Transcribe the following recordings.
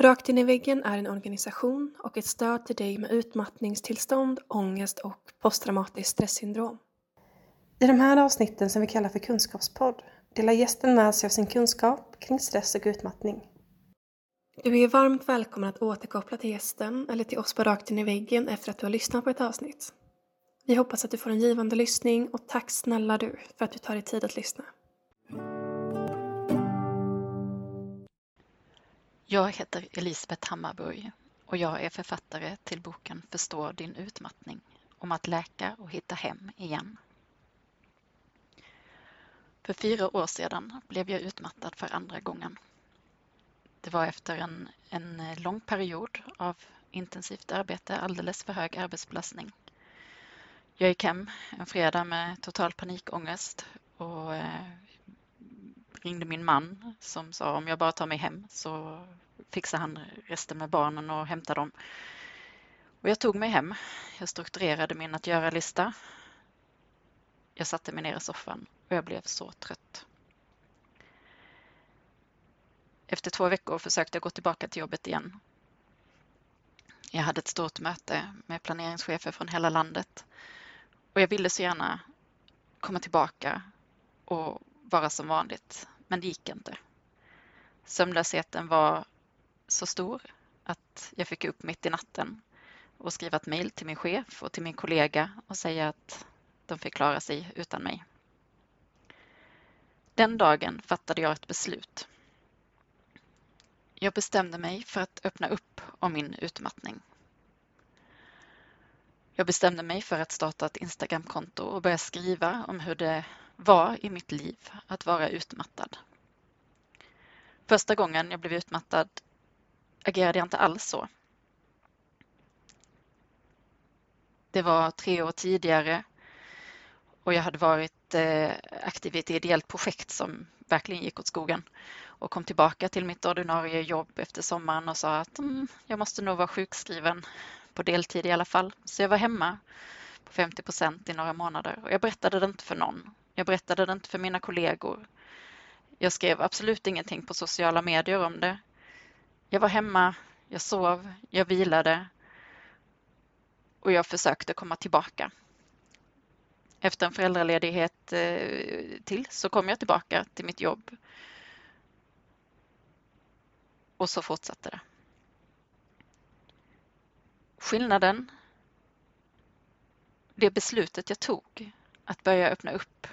Rakt in i väggen är en organisation och ett stöd till dig med utmattningstillstånd, ångest och posttraumatiskt stresssyndrom. I de här avsnitten som vi kallar för kunskapspodd delar gästen med sig av sin kunskap kring stress och utmattning. Du är varmt välkommen att återkoppla till gästen eller till oss på Rakt in i väggen efter att du har lyssnat på ett avsnitt. Vi hoppas att du får en givande lyssning och tack snälla du för att du tar dig tid att lyssna. Jag heter Elisabeth Hammarburg och jag är författare till boken Förstå din utmattning om att läka och hitta hem igen. För fyra år sedan blev jag utmattad för andra gången. Det var efter en, en lång period av intensivt arbete, alldeles för hög arbetsbelastning. Jag gick hem en fredag med total panikångest och eh, ringde min man som sa om jag bara tar mig hem så fixar han resten med barnen och hämtar dem. Och jag tog mig hem. Jag strukturerade min att göra-lista. Jag satte mig ner i soffan och jag blev så trött. Efter två veckor försökte jag gå tillbaka till jobbet igen. Jag hade ett stort möte med planeringschefer från hela landet och jag ville så gärna komma tillbaka och vara som vanligt, men det gick inte. Sömnlösheten var så stor att jag fick upp mitt i natten och skriva ett mejl till min chef och till min kollega och säga att de fick klara sig utan mig. Den dagen fattade jag ett beslut. Jag bestämde mig för att öppna upp om min utmattning. Jag bestämde mig för att starta ett Instagramkonto och börja skriva om hur det var i mitt liv att vara utmattad. Första gången jag blev utmattad agerade jag inte alls så. Det var tre år tidigare och jag hade varit eh, aktiv i ett ideellt projekt som verkligen gick åt skogen och kom tillbaka till mitt ordinarie jobb efter sommaren och sa att mm, jag måste nog vara sjukskriven på deltid i alla fall. Så jag var hemma på 50 procent i några månader och jag berättade det inte för någon. Jag berättade det inte för mina kollegor. Jag skrev absolut ingenting på sociala medier om det. Jag var hemma, jag sov, jag vilade och jag försökte komma tillbaka. Efter en föräldraledighet eh, till så kom jag tillbaka till mitt jobb. Och så fortsatte det. Skillnaden, det beslutet jag tog att börja öppna upp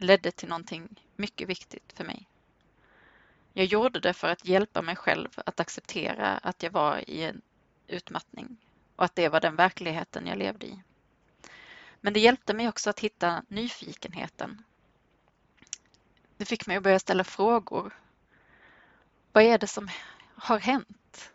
ledde till någonting mycket viktigt för mig. Jag gjorde det för att hjälpa mig själv att acceptera att jag var i en utmattning och att det var den verkligheten jag levde i. Men det hjälpte mig också att hitta nyfikenheten. Det fick mig att börja ställa frågor. Vad är det som har hänt?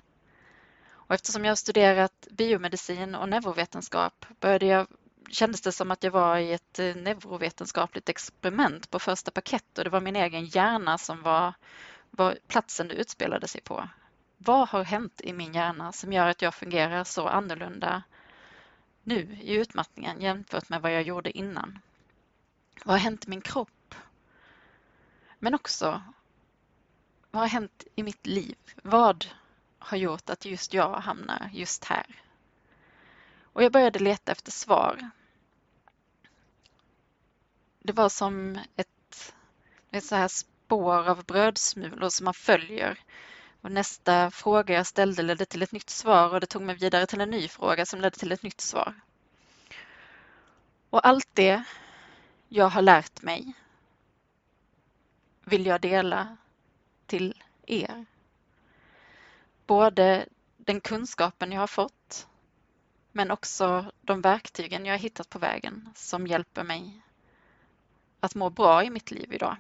Och eftersom jag har studerat biomedicin och neurovetenskap började jag, kändes det som att jag var i ett eh, neurovetenskapligt experiment på första paket och det var min egen hjärna som var var platsen det utspelade sig på. Vad har hänt i min hjärna som gör att jag fungerar så annorlunda nu i utmattningen jämfört med vad jag gjorde innan? Vad har hänt i min kropp? Men också, vad har hänt i mitt liv? Vad har gjort att just jag hamnar just här? Och jag började leta efter svar. Det var som ett, ett så här spår av brödsmulor som man följer. Och nästa fråga jag ställde ledde till ett nytt svar och det tog mig vidare till en ny fråga som ledde till ett nytt svar. Och allt det jag har lärt mig vill jag dela till er. Både den kunskapen jag har fått men också de verktygen jag har hittat på vägen som hjälper mig att må bra i mitt liv idag.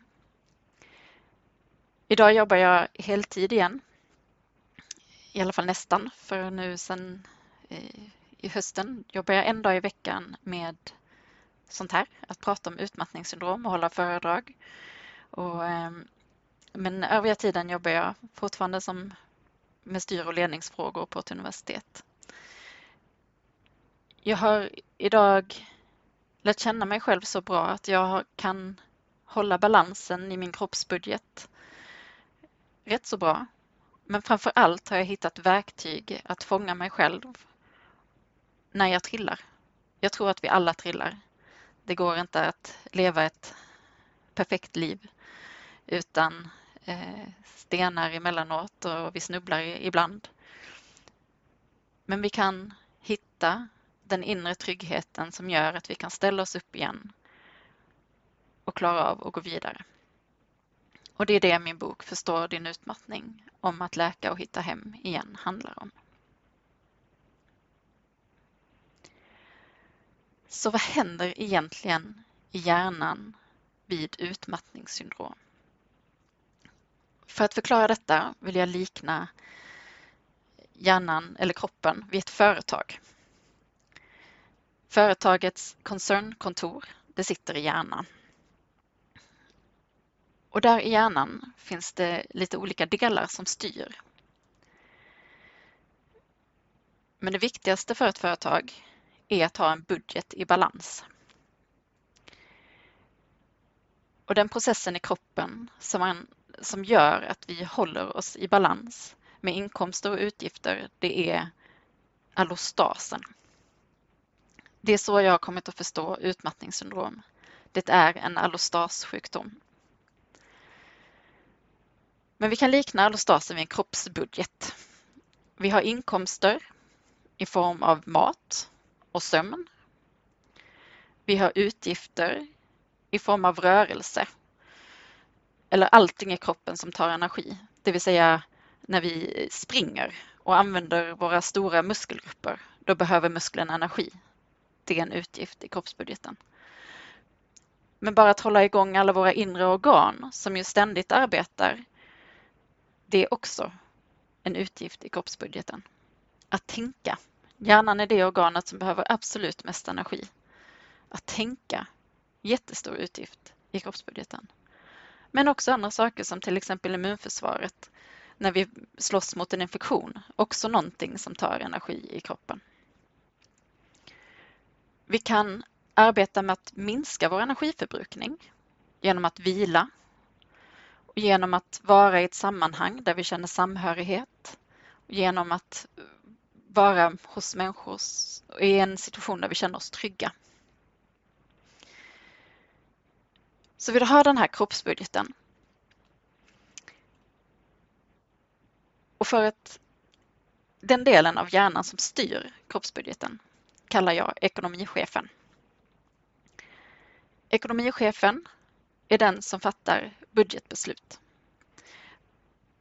Idag jobbar jag heltid igen. I alla fall nästan, för nu sen eh, i hösten jobbar jag en dag i veckan med sånt här, att prata om utmattningssyndrom och hålla föredrag. Och, ehm, men övriga tiden jobbar jag fortfarande som med styr och ledningsfrågor på ett universitet. Jag har idag lärt känna mig själv så bra att jag kan hålla balansen i min kroppsbudget rätt så bra Men framför allt har jag hittat verktyg att fånga mig själv när jag trillar. Jag tror att vi alla trillar. Det går inte att leva ett perfekt liv utan eh, stenar emellanåt och vi snubblar ibland. Men vi kan hitta den inre tryggheten som gör att vi kan ställa oss upp igen och klara av att gå vidare. Och det är det min bok Förstå din utmattning om att läka och hitta hem igen handlar om. Så vad händer egentligen i hjärnan vid utmattningssyndrom? För att förklara detta vill jag likna hjärnan eller kroppen vid ett företag. Företagets koncernkontor, det sitter i hjärnan. Och där i hjärnan finns det lite olika delar som styr. Men det viktigaste för ett företag är att ha en budget i balans. Och den processen i kroppen som, man, som gör att vi håller oss i balans med inkomster och utgifter, det är allostasen. Det är så jag har kommit att förstå utmattningssyndrom. Det är en allostassjukdom. Men vi kan likna allostasen vid en kroppsbudget. Vi har inkomster i form av mat och sömn. Vi har utgifter i form av rörelse eller allting i kroppen som tar energi, det vill säga när vi springer och använder våra stora muskelgrupper, då behöver musklerna energi. Det är en utgift i kroppsbudgeten. Men bara att hålla igång alla våra inre organ som ju ständigt arbetar, det är också en utgift i kroppsbudgeten. Att tänka. Hjärnan är det organet som behöver absolut mest energi. Att tänka, jättestor utgift i kroppsbudgeten. Men också andra saker som till exempel immunförsvaret när vi slåss mot en infektion, också någonting som tar energi i kroppen. Vi kan arbeta med att minska vår energiförbrukning genom att vila och genom att vara i ett sammanhang där vi känner samhörighet genom att vara hos människor i en situation där vi känner oss trygga. Så vill du ha den här kroppsbudgeten och för att den delen av hjärnan som styr kroppsbudgeten kallar jag ekonomichefen. Ekonomichefen är den som fattar budgetbeslut.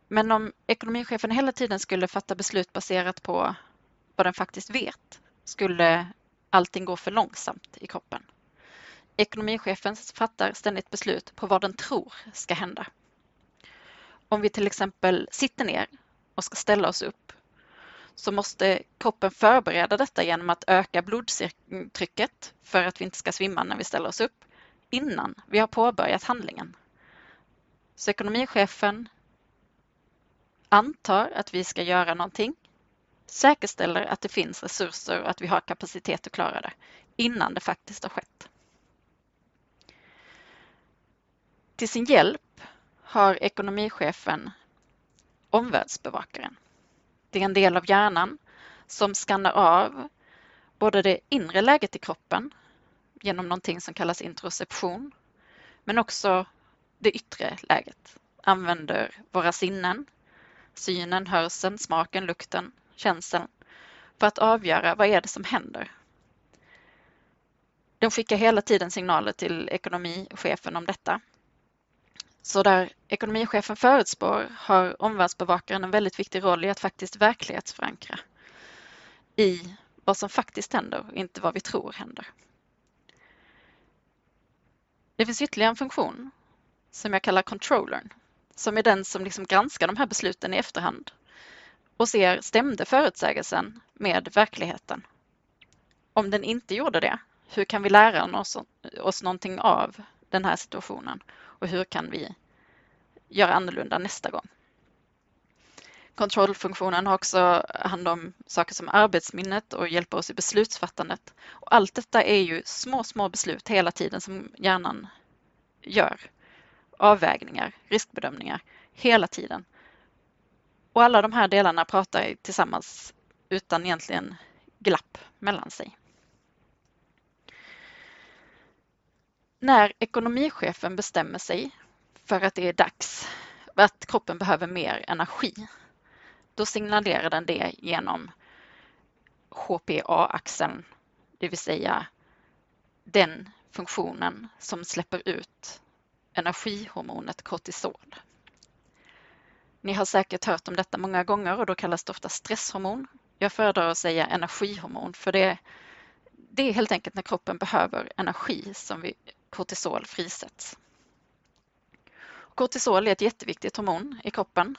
Men om ekonomichefen hela tiden skulle fatta beslut baserat på vad den faktiskt vet skulle allting gå för långsamt i kroppen. Ekonomichefen fattar ständigt beslut på vad den tror ska hända. Om vi till exempel sitter ner och ska ställa oss upp så måste kroppen förbereda detta genom att öka blodtrycket för att vi inte ska svimma när vi ställer oss upp innan vi har påbörjat handlingen. Så ekonomichefen antar att vi ska göra någonting, säkerställer att det finns resurser och att vi har kapacitet att klara det innan det faktiskt har skett. Till sin hjälp har ekonomichefen omvärldsbevakaren. Det är en del av hjärnan som skannar av både det inre läget i kroppen genom någonting som kallas introception, men också det yttre läget. Använder våra sinnen, synen, hörseln, smaken, lukten, känseln för att avgöra vad är det som händer. De skickar hela tiden signaler till ekonomichefen om detta så där ekonomichefen förutspår har omvärldsbevakaren en väldigt viktig roll i att faktiskt verklighetsförankra i vad som faktiskt händer och inte vad vi tror händer. Det finns ytterligare en funktion som jag kallar controllern som är den som liksom granskar de här besluten i efterhand och ser stämde förutsägelsen med verkligheten. Om den inte gjorde det, hur kan vi lära oss, oss någonting av den här situationen och hur kan vi göra annorlunda nästa gång? Kontrollfunktionen har också hand om saker som arbetsminnet och hjälper oss i beslutsfattandet. Och allt detta är ju små, små beslut hela tiden som hjärnan gör. Avvägningar, riskbedömningar, hela tiden. Och alla de här delarna pratar tillsammans utan egentligen glapp mellan sig. När ekonomichefen bestämmer sig för att det är dags, att kroppen behöver mer energi, då signalerar den det genom HPA-axeln, det vill säga den funktionen som släpper ut energihormonet kortisol. Ni har säkert hört om detta många gånger och då kallas det ofta stresshormon. Jag föredrar att säga energihormon för det, det är helt enkelt när kroppen behöver energi som vi, kortisol frisätts. Kortisol är ett jätteviktigt hormon i kroppen.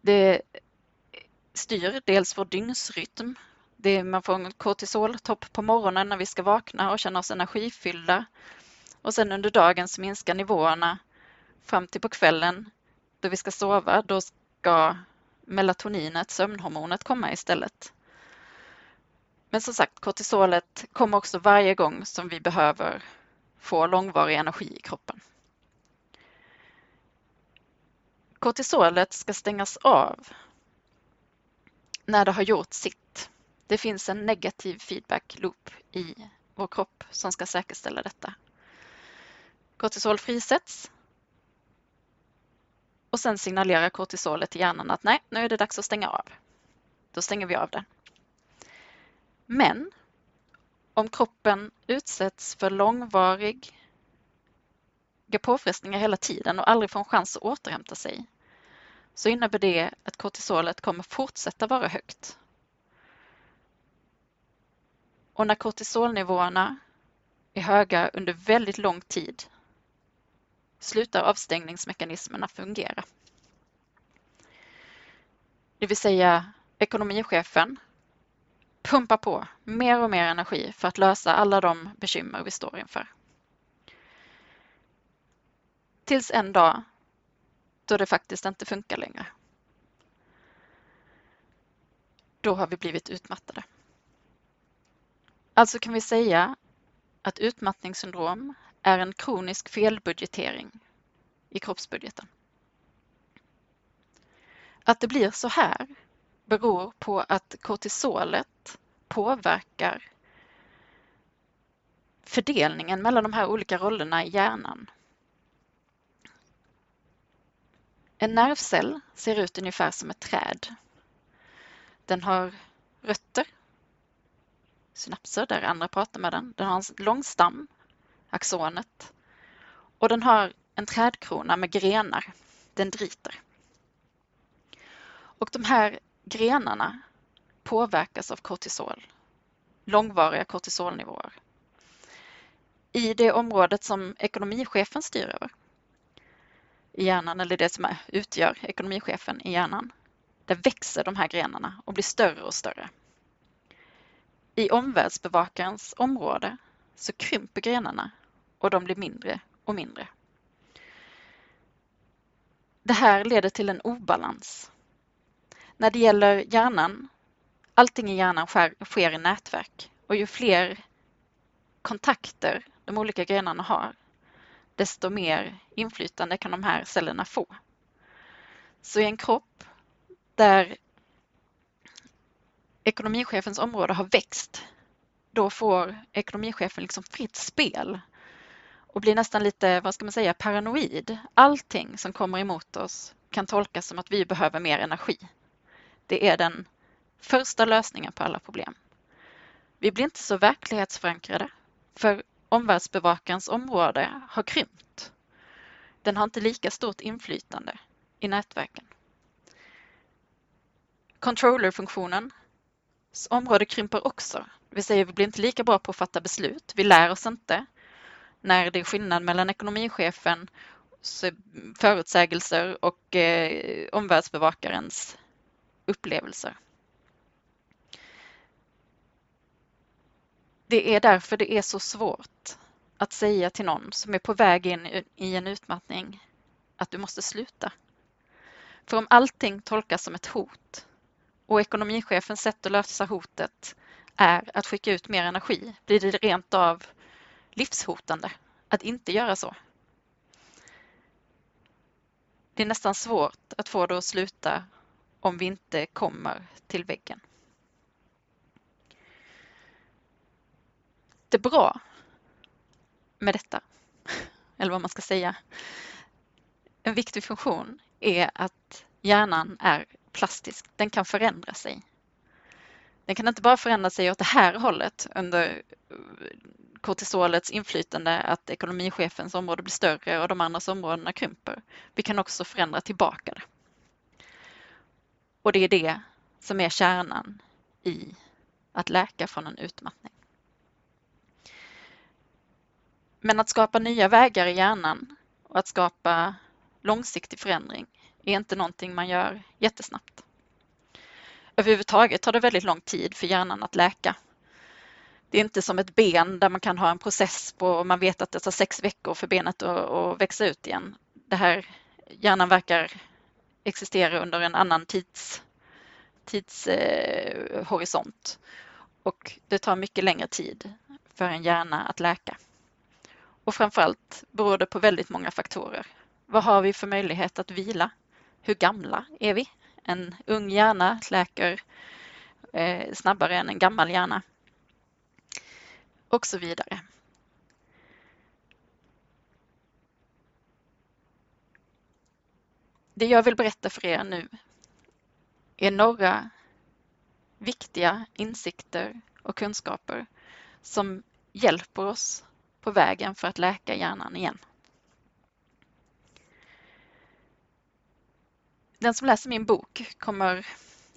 Det styr dels vår dygnsrytm. Det är, man får en kortisoltopp på morgonen när vi ska vakna och känna oss energifyllda. Och sen under dagen så minskar nivåerna fram till på kvällen då vi ska sova. Då ska melatoninet, sömnhormonet, komma istället. Men som sagt, kortisolet kommer också varje gång som vi behöver få långvarig energi i kroppen. Kortisolet ska stängas av när det har gjort sitt. Det finns en negativ feedback loop i vår kropp som ska säkerställa detta. Kortisol frisätts och sen signalerar kortisolet till hjärnan att nej, nu är det dags att stänga av. Då stänger vi av den. Men om kroppen utsätts för långvariga påfrestningar hela tiden och aldrig får en chans att återhämta sig så innebär det att kortisolet kommer fortsätta vara högt. Och när kortisolnivåerna är höga under väldigt lång tid slutar avstängningsmekanismerna fungera. Det vill säga ekonomichefen pumpa på mer och mer energi för att lösa alla de bekymmer vi står inför. Tills en dag då det faktiskt inte funkar längre. Då har vi blivit utmattade. Alltså kan vi säga att utmattningssyndrom är en kronisk felbudgetering i kroppsbudgeten. Att det blir så här beror på att kortisolet påverkar fördelningen mellan de här olika rollerna i hjärnan. En nervcell ser ut ungefär som ett träd. Den har rötter, synapser där andra pratar med den. Den har en lång stam, axonet. Och den har en trädkrona med grenar, dendriter. Och de här grenarna påverkas av kortisol, långvariga kortisolnivåer. I det området som ekonomichefen styr över i hjärnan, eller det som är, utgör ekonomichefen i hjärnan, där växer de här grenarna och blir större och större. I omvärldsbevakarens område så krymper grenarna och de blir mindre och mindre. Det här leder till en obalans. När det gäller hjärnan, allting i hjärnan sker, sker i nätverk och ju fler kontakter de olika grenarna har, desto mer inflytande kan de här cellerna få. Så i en kropp där ekonomichefens område har växt, då får ekonomichefen liksom fritt spel och blir nästan lite, vad ska man säga, paranoid. Allting som kommer emot oss kan tolkas som att vi behöver mer energi. Det är den första lösningen på alla problem. Vi blir inte så verklighetsförankrade för omvärldsbevakarens område har krympt. Den har inte lika stort inflytande i nätverken. Controllerfunktionen område krymper också. Det vill säga vi blir inte lika bra på att fatta beslut. Vi lär oss inte när det är skillnad mellan ekonomichefen förutsägelser och eh, omvärldsbevakarens upplevelser. Det är därför det är så svårt att säga till någon som är på väg in i en utmattning att du måste sluta. För om allting tolkas som ett hot och ekonomichefens sätt att lösa hotet är att skicka ut mer energi blir det rent av livshotande att inte göra så. Det är nästan svårt att få det att sluta om vi inte kommer till väggen. Det bra med detta, eller vad man ska säga, en viktig funktion är att hjärnan är plastisk. Den kan förändra sig. Den kan inte bara förändra sig åt det här hållet under kortisolets inflytande att ekonomichefens område blir större och de andras områdena krymper. Vi kan också förändra tillbaka det. Och det är det som är kärnan i att läka från en utmattning. Men att skapa nya vägar i hjärnan och att skapa långsiktig förändring är inte någonting man gör jättesnabbt. Överhuvudtaget tar det väldigt lång tid för hjärnan att läka. Det är inte som ett ben där man kan ha en process på och man vet att det tar sex veckor för benet att, att växa ut igen. Det här, hjärnan verkar existera under en annan tids, tidshorisont eh, och det tar mycket längre tid för en hjärna att läka. Och framförallt beror det på väldigt många faktorer. Vad har vi för möjlighet att vila? Hur gamla är vi? En ung hjärna läker eh, snabbare än en gammal hjärna. Och så vidare. Det jag vill berätta för er nu är några viktiga insikter och kunskaper som hjälper oss på vägen för att läka hjärnan igen. Den som läser min bok kommer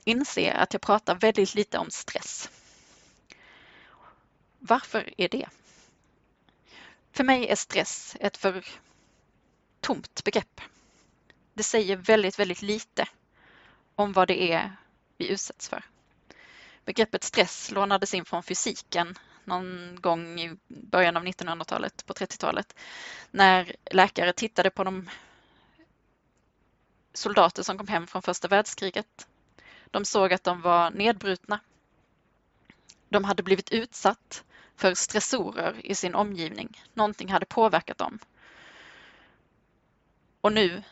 inse att jag pratar väldigt lite om stress. Varför är det? För mig är stress ett för tomt begrepp. Det säger väldigt, väldigt lite om vad det är vi utsätts för. Begreppet stress lånades in från fysiken någon gång i början av 1900-talet, på 30-talet, när läkare tittade på de soldater som kom hem från första världskriget. De såg att de var nedbrutna. De hade blivit utsatt för stressorer i sin omgivning. Någonting hade påverkat dem. Och nu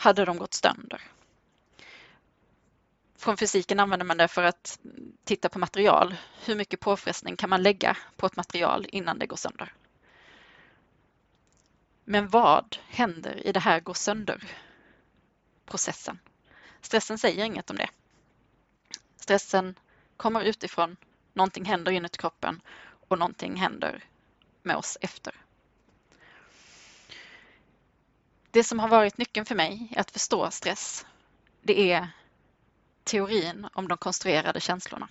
hade de gått sönder. Från fysiken använder man det för att titta på material. Hur mycket påfrestning kan man lägga på ett material innan det går sönder? Men vad händer i det här går sönder processen? Stressen säger inget om det. Stressen kommer utifrån, någonting händer inuti kroppen och någonting händer med oss efter. Det som har varit nyckeln för mig att förstå stress, det är teorin om de konstruerade känslorna.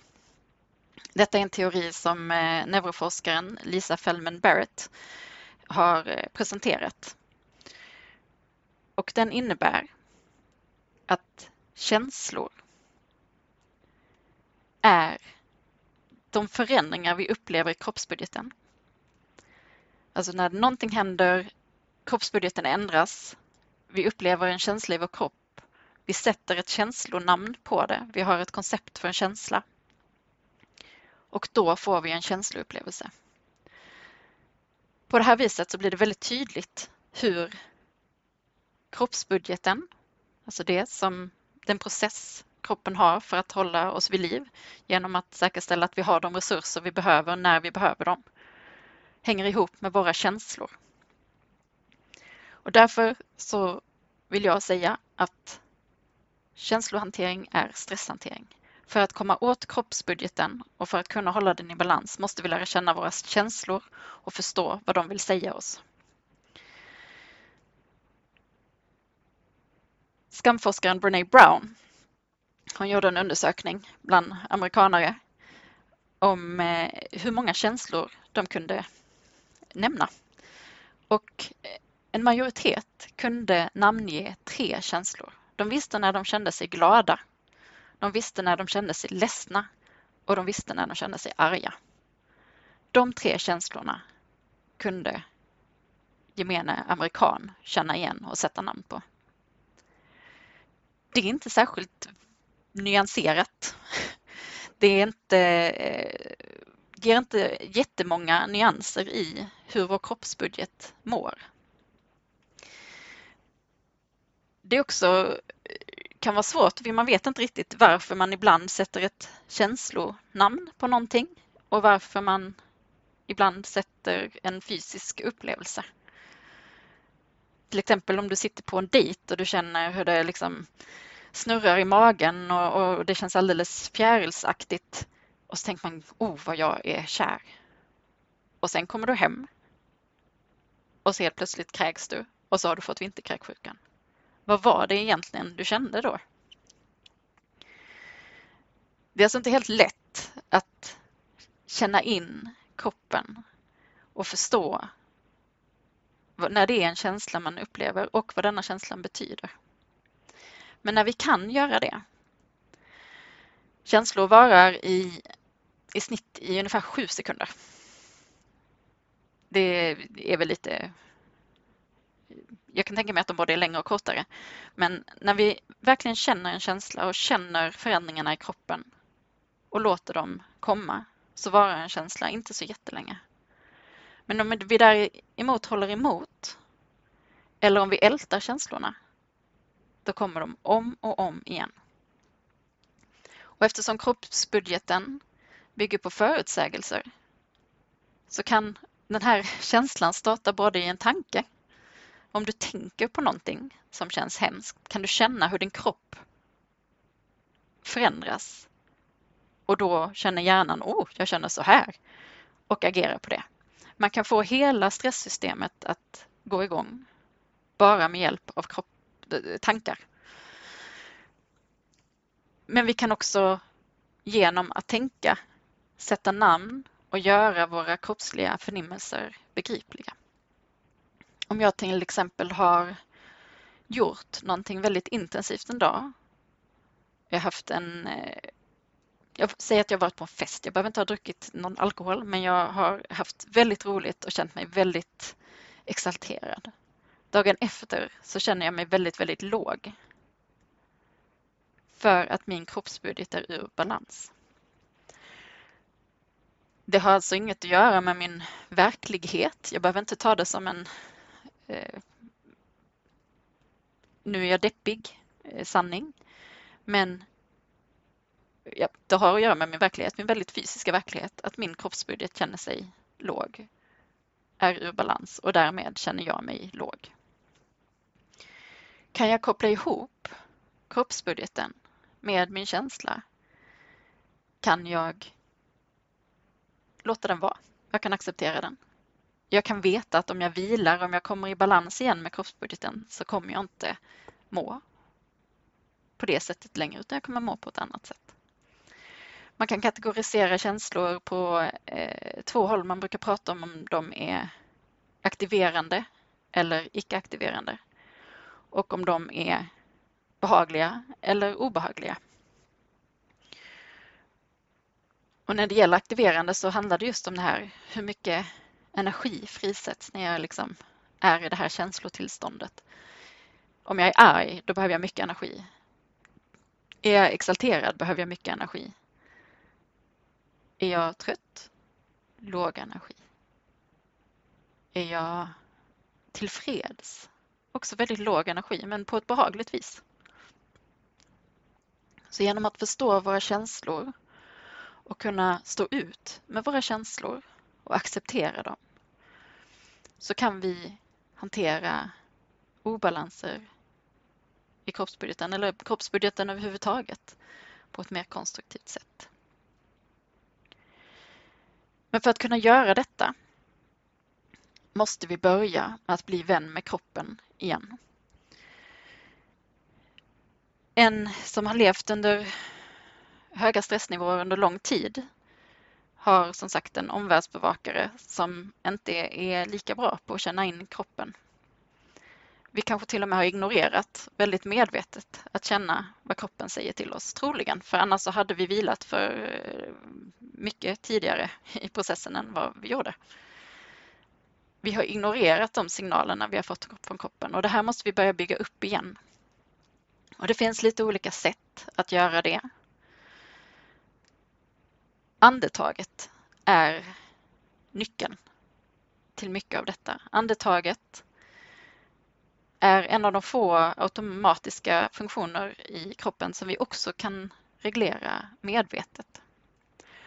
Detta är en teori som eh, neuroforskaren Lisa Feldman Barrett har eh, presenterat. Och den innebär att känslor är de förändringar vi upplever i kroppsbudgeten. Alltså när någonting händer, kroppsbudgeten ändras, vi upplever en känsla i vår kropp vi sätter ett känslonamn på det. Vi har ett koncept för en känsla. Och då får vi en känsloupplevelse. På det här viset så blir det väldigt tydligt hur kroppsbudgeten, alltså det som den process kroppen har för att hålla oss vid liv genom att säkerställa att vi har de resurser vi behöver när vi behöver dem, hänger ihop med våra känslor. Och därför så vill jag säga att Känslohantering är stresshantering. För att komma åt kroppsbudgeten och för att kunna hålla den i balans måste vi lära känna våra känslor och förstå vad de vill säga oss. Skamforskaren Brené Brown hon gjorde en undersökning bland amerikanare om eh, hur många känslor de kunde nämna. Och en majoritet kunde namnge tre känslor. De visste när de kände sig glada. De visste när de kände sig ledsna och de visste när de kände sig arga. De tre känslorna kunde gemene amerikan känna igen och sätta namn på. Det är inte särskilt nyanserat. Det är inte, eh, ger inte jättemånga nyanser i hur vår kroppsbudget mår. Det också eh, kan vara svårt, för man vet inte riktigt varför man ibland sätter ett känslonamn på någonting och varför man ibland sätter en fysisk upplevelse. Till exempel om du sitter på en dejt och du känner hur det liksom snurrar i magen och, och det känns alldeles fjärilsaktigt. Och så tänker man, oh vad jag är kär. Och sen kommer du hem och så helt plötsligt kräks du och så har du fått vinterkräksjukan. Vad var det egentligen du kände då? Det är alltså inte helt lätt att känna in kroppen och förstå när det är en känsla man upplever och vad denna känslan betyder. Men när vi kan göra det. Känslor varar i, i snitt i ungefär sju sekunder. Det är väl lite jag kan tänka mig att de både är längre och kortare. Men när vi verkligen känner en känsla och känner förändringarna i kroppen och låter dem komma så varar en känsla inte så jättelänge. Men om vi däremot håller emot eller om vi ältar känslorna då kommer de om och om igen. Och eftersom kroppsbudgeten bygger på förutsägelser så kan den här känslan starta både i en tanke om du tänker på någonting som känns hemskt kan du känna hur din kropp förändras. Och då känner hjärnan, oh, jag känner så här och agerar på det. Man kan få hela stresssystemet att gå igång bara med hjälp av kropp, eh, tankar. Men vi kan också genom att tänka sätta namn och göra våra kroppsliga förnimmelser begripliga. Om jag till exempel har gjort någonting väldigt intensivt en dag. Jag har haft en eh, jag säger att jag varit på en fest. Jag behöver inte ha druckit någon alkohol, men jag har haft väldigt roligt och känt mig väldigt exalterad. Dagen efter så känner jag mig väldigt, väldigt låg. För att min kroppsbudget är ur balans. Det har alltså inget att göra med min verklighet. Jag behöver inte ta det som en Eh, nu är jag deppig, eh, sanning. Men ja, det har att göra med min verklighet, min väldigt fysiska verklighet, att min kroppsbudget känner sig låg, är ur balans och därmed känner jag mig låg. Kan jag koppla ihop kroppsbudgeten med min känsla kan jag låta den vara. Jag kan acceptera den jag kan veta att om jag vilar, om jag kommer i balans igen med kroppsbudgeten så kommer jag inte må på det sättet längre utan jag kommer må på ett annat sätt. Man kan kategorisera känslor på eh, två håll. Man brukar prata om om de är aktiverande eller icke-aktiverande och om de är behagliga eller obehagliga. Och när det gäller aktiverande så handlar det just om det här hur mycket energi frisätts när jag liksom är i det här känslotillståndet. Om jag är arg, då behöver jag mycket energi. Är jag exalterad behöver jag mycket energi. Är jag trött? Låg energi. Är jag tillfreds? Också väldigt låg energi, men på ett behagligt vis. Så genom att förstå våra känslor och kunna stå ut med våra känslor och acceptera dem så kan vi hantera obalanser i kroppsbudgeten eller kroppsbudgeten överhuvudtaget på ett mer konstruktivt sätt. Men för att kunna göra detta måste vi börja med att bli vän med kroppen igen. En som har levt under höga stressnivåer under lång tid har som sagt en omvärldsbevakare som inte är lika bra på att känna in kroppen. Vi kanske till och med har ignorerat väldigt medvetet att känna vad kroppen säger till oss, troligen, för annars så hade vi vilat för eh, mycket tidigare i processen än vad vi gjorde. Vi har ignorerat de signalerna vi har fått från kroppen och det här måste vi börja bygga upp igen. Och det finns lite olika sätt att göra det andetaget är nyckeln till mycket av detta. Andetaget är en av de få automatiska funktioner i kroppen som vi också kan reglera medvetet.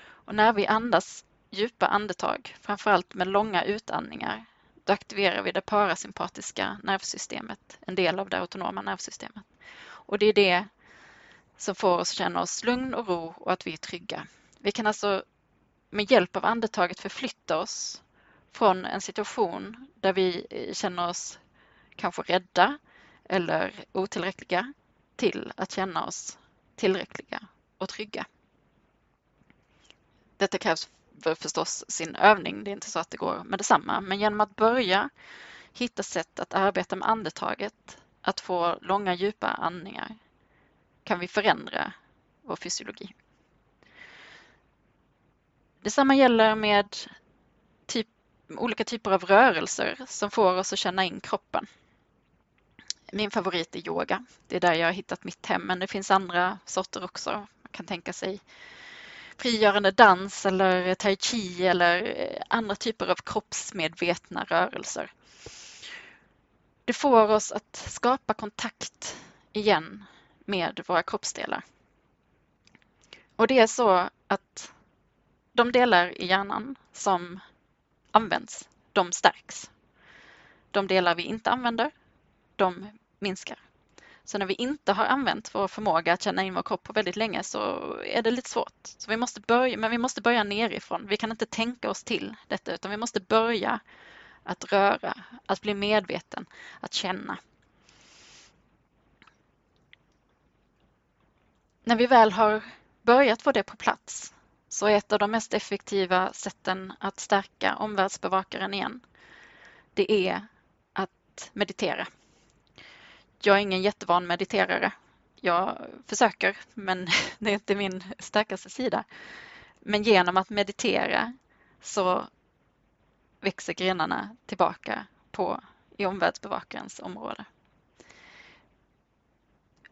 Och när vi andas djupa andetag, framförallt med långa utandningar, då aktiverar vi det parasympatiska nervsystemet, en del av det autonoma nervsystemet. Och det är det som får oss att känna oss lugn och ro och att vi är trygga. Vi kan alltså med hjälp av andetaget förflytta oss från en situation där vi eh, känner oss kanske rädda eller otillräckliga till att känna oss tillräckliga och trygga. Detta krävs för förstås sin övning. Det är inte så att det går med detsamma, men genom att börja hitta sätt att arbeta med andetaget, att få långa djupa andningar, kan vi förändra vår fysiologi. Detsamma gäller med typ, olika typer av rörelser som får oss att känna in kroppen. Min favorit är yoga. Det är där jag har hittat mitt hem, men det finns andra sorter också. Man kan tänka sig frigörande dans eller tai chi eller eh, andra typer av kroppsmedvetna rörelser. Det får oss att skapa kontakt igen med våra kroppsdelar. Och det är så att de delar i hjärnan som används, de stärks. De delar vi inte använder, de minskar. Så när vi inte har använt vår förmåga att känna in vår kropp på väldigt länge så är det lite svårt. Så vi måste börja, men vi måste börja nerifrån. Vi kan inte tänka oss till detta utan vi måste börja att röra, att bli medveten, att känna. När vi väl har börjat få det på plats så är ett av de mest effektiva sätten att stärka omvärldsbevakaren igen, det är att meditera. Jag är ingen jättevan mediterare. Jag försöker, men det är inte min starkaste sida. Men genom att meditera så växer grenarna tillbaka på i omvärldsbevakarens område.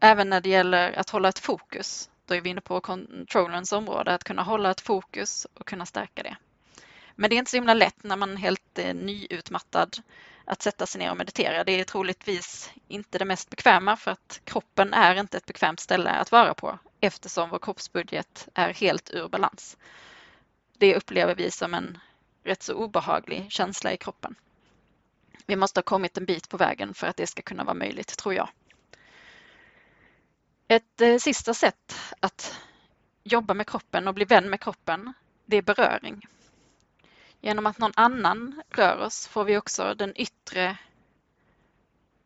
Även när det gäller att hålla ett fokus, då är vi inne på controllerns område, att kunna hålla ett fokus och kunna stärka det. Men det är inte så himla lätt när man är helt eh, nyutmattad att sätta sig ner och meditera. Det är troligtvis inte det mest bekväma för att kroppen är inte ett bekvämt ställe att vara på eftersom vår kroppsbudget är helt ur balans. Det upplever vi som en rätt så obehaglig känsla i kroppen. Vi måste ha kommit en bit på vägen för att det ska kunna vara möjligt, tror jag. Ett eh, sista sätt att jobba med kroppen och bli vän med kroppen, det är beröring. Genom att någon annan rör oss får vi också den yttre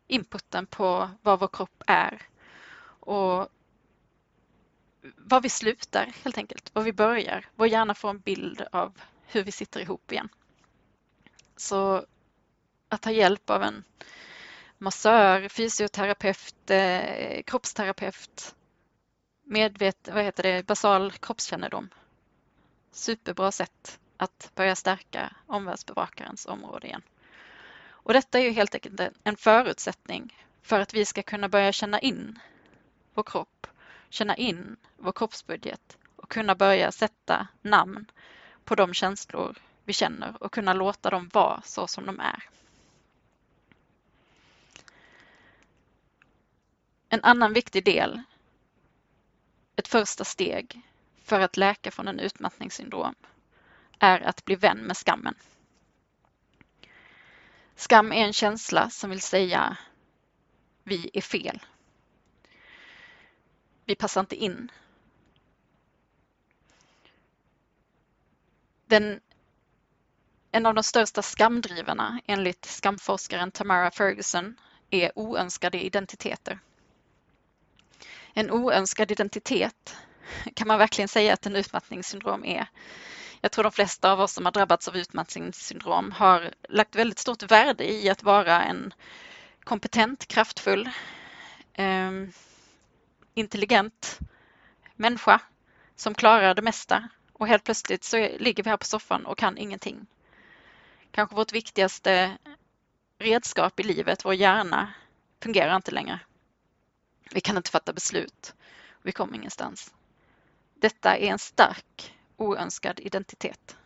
inputen på vad vår kropp är och var vi slutar helt enkelt, var vi börjar. Vår hjärna får en bild av hur vi sitter ihop igen. Så att ta hjälp av en massör, fysioterapeut, eh, kroppsterapeut, medvet, vad heter det, basal kroppskännedom. Superbra sätt att börja stärka omvärldsbevakarens område igen. Och detta är ju helt enkelt en förutsättning för att vi ska kunna börja känna in vår kropp, känna in vår kroppsbudget och kunna börja sätta namn på de känslor vi känner och kunna låta dem vara så som de är. En annan viktig del, ett första steg för att läka från en utmattningssyndrom är att bli vän med skammen. Skam är en känsla som vill säga vi är fel. Vi passar inte in. Den, en av de största skamdrivarna enligt skamforskaren Tamara Ferguson är oönskade identiteter. En oönskad identitet kan man verkligen säga att en utmattningssyndrom är. Jag tror de flesta av oss som har drabbats av utmattningssyndrom har lagt väldigt stort värde i att vara en kompetent, kraftfull, eh, intelligent människa som klarar det mesta och helt plötsligt så ligger vi här på soffan och kan ingenting. Kanske vårt viktigaste redskap i livet, vår hjärna, fungerar inte längre. Vi kan inte fatta beslut. Vi kommer ingenstans. Detta är en stark oönskad identitet.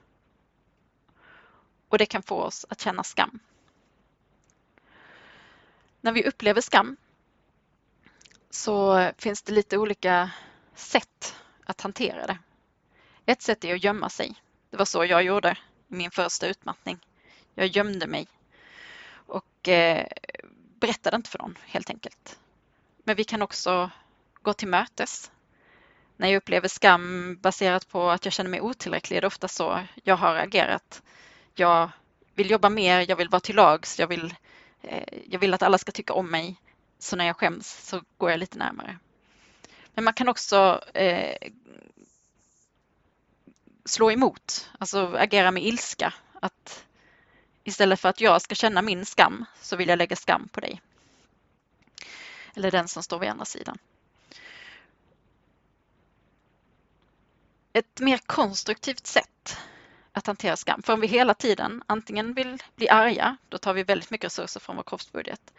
Och det kan få oss att känna skam. När vi upplever skam så finns det lite olika sätt att hantera det. Ett sätt är att gömma sig. Det var så jag gjorde i min första utmattning. Jag gömde mig och eh, berättade inte för någon helt enkelt. Men vi kan också gå till mötes. När jag upplever skam baserat på att jag känner mig otillräcklig är det ofta så jag har agerat. Jag vill jobba mer, jag vill vara till lags, jag vill, eh, jag vill att alla ska tycka om mig. Så när jag skäms så går jag lite närmare. Men man kan också eh, slå emot, alltså agera med ilska. Att istället för att jag ska känna min skam så vill jag lägga skam på dig. Eller den som står vid andra sidan. Ett mer konstruktivt sätt att hantera skam. För om vi hela tiden antingen vill bli arga, då tar vi väldigt mycket resurser från vår kroppsbudget.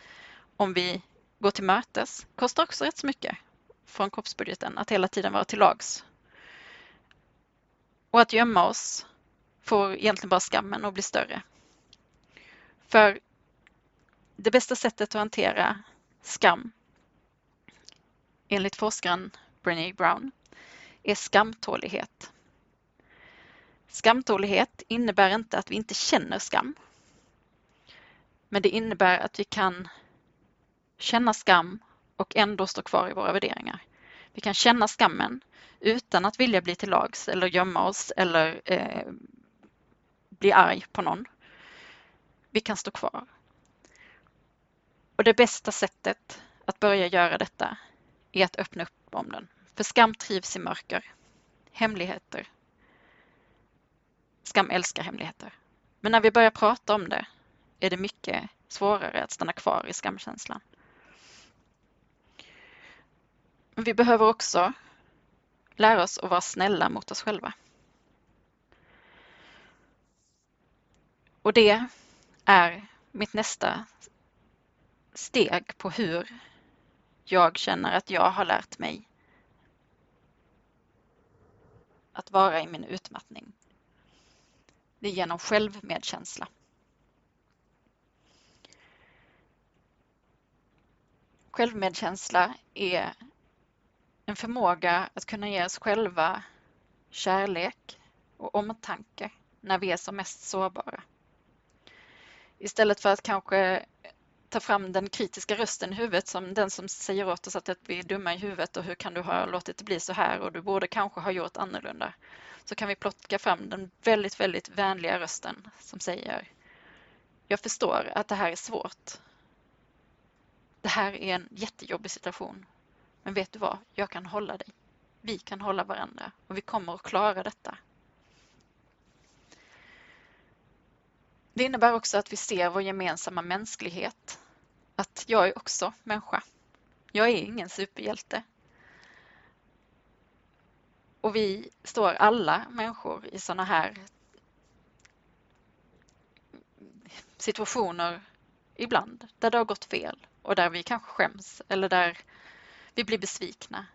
Om vi går till mötes, kostar också rätt så mycket från kroppsbudgeten att hela tiden vara till lags. Och att gömma oss får egentligen bara skammen att bli större. För det bästa sättet att hantera skam enligt forskaren Brené Brown är skamtålighet. Skamtålighet innebär inte att vi inte känner skam. Men det innebär att vi kan känna skam och ändå stå kvar i våra värderingar. Vi kan känna skammen utan att vilja bli till lags eller gömma oss eller eh, bli arg på någon. Vi kan stå kvar. Och det bästa sättet att börja göra detta är att öppna upp om den. För skam trivs i mörker. Hemligheter. Skam älskar hemligheter. Men när vi börjar prata om det är det mycket svårare att stanna kvar i skamkänslan. Men vi behöver också lära oss att vara snälla mot oss själva. Och det är mitt nästa steg på hur jag känner att jag har lärt mig att vara i min utmattning. Det är genom självmedkänsla. Självmedkänsla är en förmåga att kunna ge oss själva kärlek och omtanke när vi är som mest sårbara. Istället för att kanske ta fram den kritiska rösten i huvudet som den som säger åt oss att vi är dumma i huvudet och hur kan du ha låtit det bli så här och du borde kanske ha gjort annorlunda. Så kan vi plocka fram den väldigt, väldigt vänliga rösten som säger Jag förstår att det här är svårt. Det här är en jättejobbig situation. Men vet du vad? Jag kan hålla dig. Vi kan hålla varandra och vi kommer att klara detta. Det innebär också att vi ser vår gemensamma mänsklighet. Att jag är också människa. Jag är ingen superhjälte. Och vi står alla människor i sådana här situationer ibland där det har gått fel och där vi kanske skäms eller där vi blir besvikna.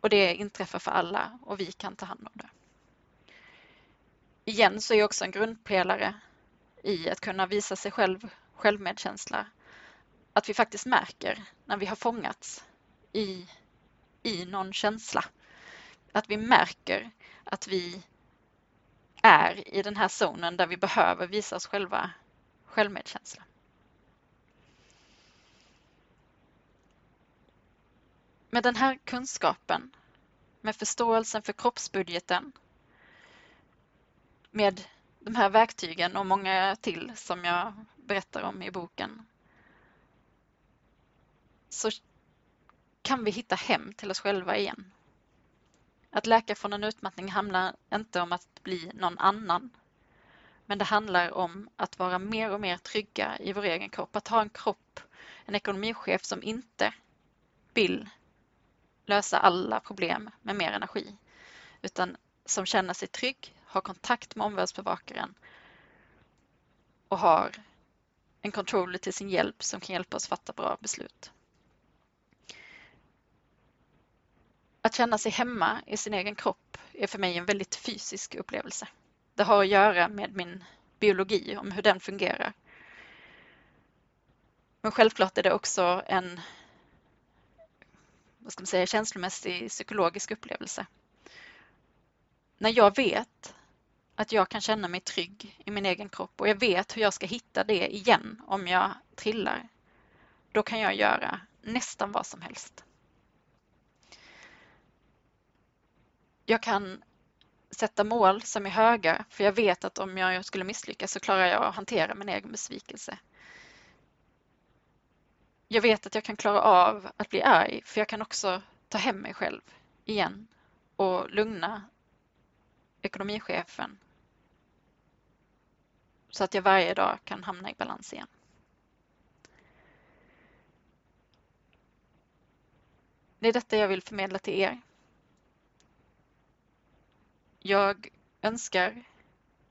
Och det inträffar för alla och vi kan ta hand om det igen så är också en grundpelare i att kunna visa sig själv självmedkänsla att vi faktiskt märker när vi har fångats i, i någon känsla. Att vi märker att vi är i den här zonen där vi behöver visa oss själva självmedkänsla. Med den här kunskapen, med förståelsen för kroppsbudgeten med de här verktygen och många till som jag berättar om i boken så kan vi hitta hem till oss själva igen. Att läka från en utmattning handlar inte om att bli någon annan. Men det handlar om att vara mer och mer trygga i vår egen kropp. Att ha en kropp, en ekonomichef som inte vill lösa alla problem med mer energi. Utan som känner sig trygg, har kontakt med omvärldsbevakaren och har en controller till sin hjälp som kan hjälpa oss fatta bra beslut. Att känna sig hemma i sin egen kropp är för mig en väldigt fysisk upplevelse. Det har att göra med min biologi, om hur den fungerar. Men självklart är det också en vad ska man säga, känslomässig psykologisk upplevelse. När jag vet att jag kan känna mig trygg i min egen kropp och jag vet hur jag ska hitta det igen om jag trillar, då kan jag göra nästan vad som helst. Jag kan sätta mål som är höga för jag vet att om jag skulle misslyckas så klarar jag att hantera min egen besvikelse. Jag vet att jag kan klara av att bli arg för jag kan också ta hem mig själv igen och lugna ekonomichefen så att jag varje dag kan hamna i balans igen. Det är detta jag vill förmedla till er. Jag önskar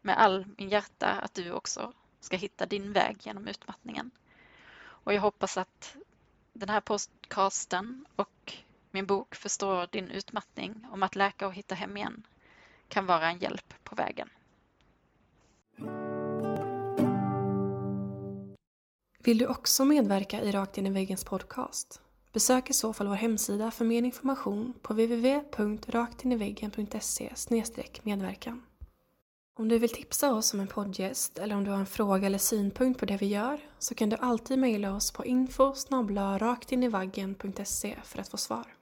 med all min hjärta att du också ska hitta din väg genom utmattningen. Och jag hoppas att den här podcasten och min bok Förstå din utmattning om att läka och hitta hem igen kan vara en hjälp på vägen. Vill du också medverka i Rakt in i väggens podcast? Besök i så fall vår hemsida för mer information på www.raktiniväggen.se medverkan. Om du vill tipsa oss om en poddgäst eller om du har en fråga eller synpunkt på det vi gör så kan du alltid mejla oss på info raktinivaggen.se för att få svar.